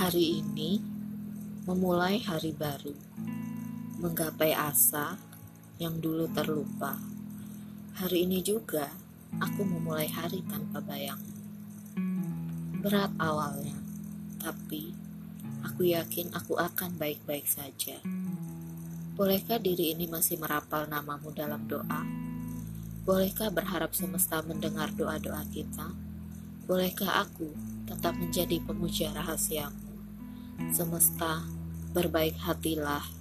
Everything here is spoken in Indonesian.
Hari ini memulai hari baru, menggapai asa yang dulu terlupa. Hari ini juga aku memulai hari tanpa bayang. Berat awalnya, tapi aku yakin aku akan baik-baik saja. Bolehkah diri ini masih merapal namamu dalam doa? Bolehkah berharap semesta mendengar doa-doa kita? Bolehkah aku tetap menjadi pemuja rahasiamu? Semesta, berbaik hatilah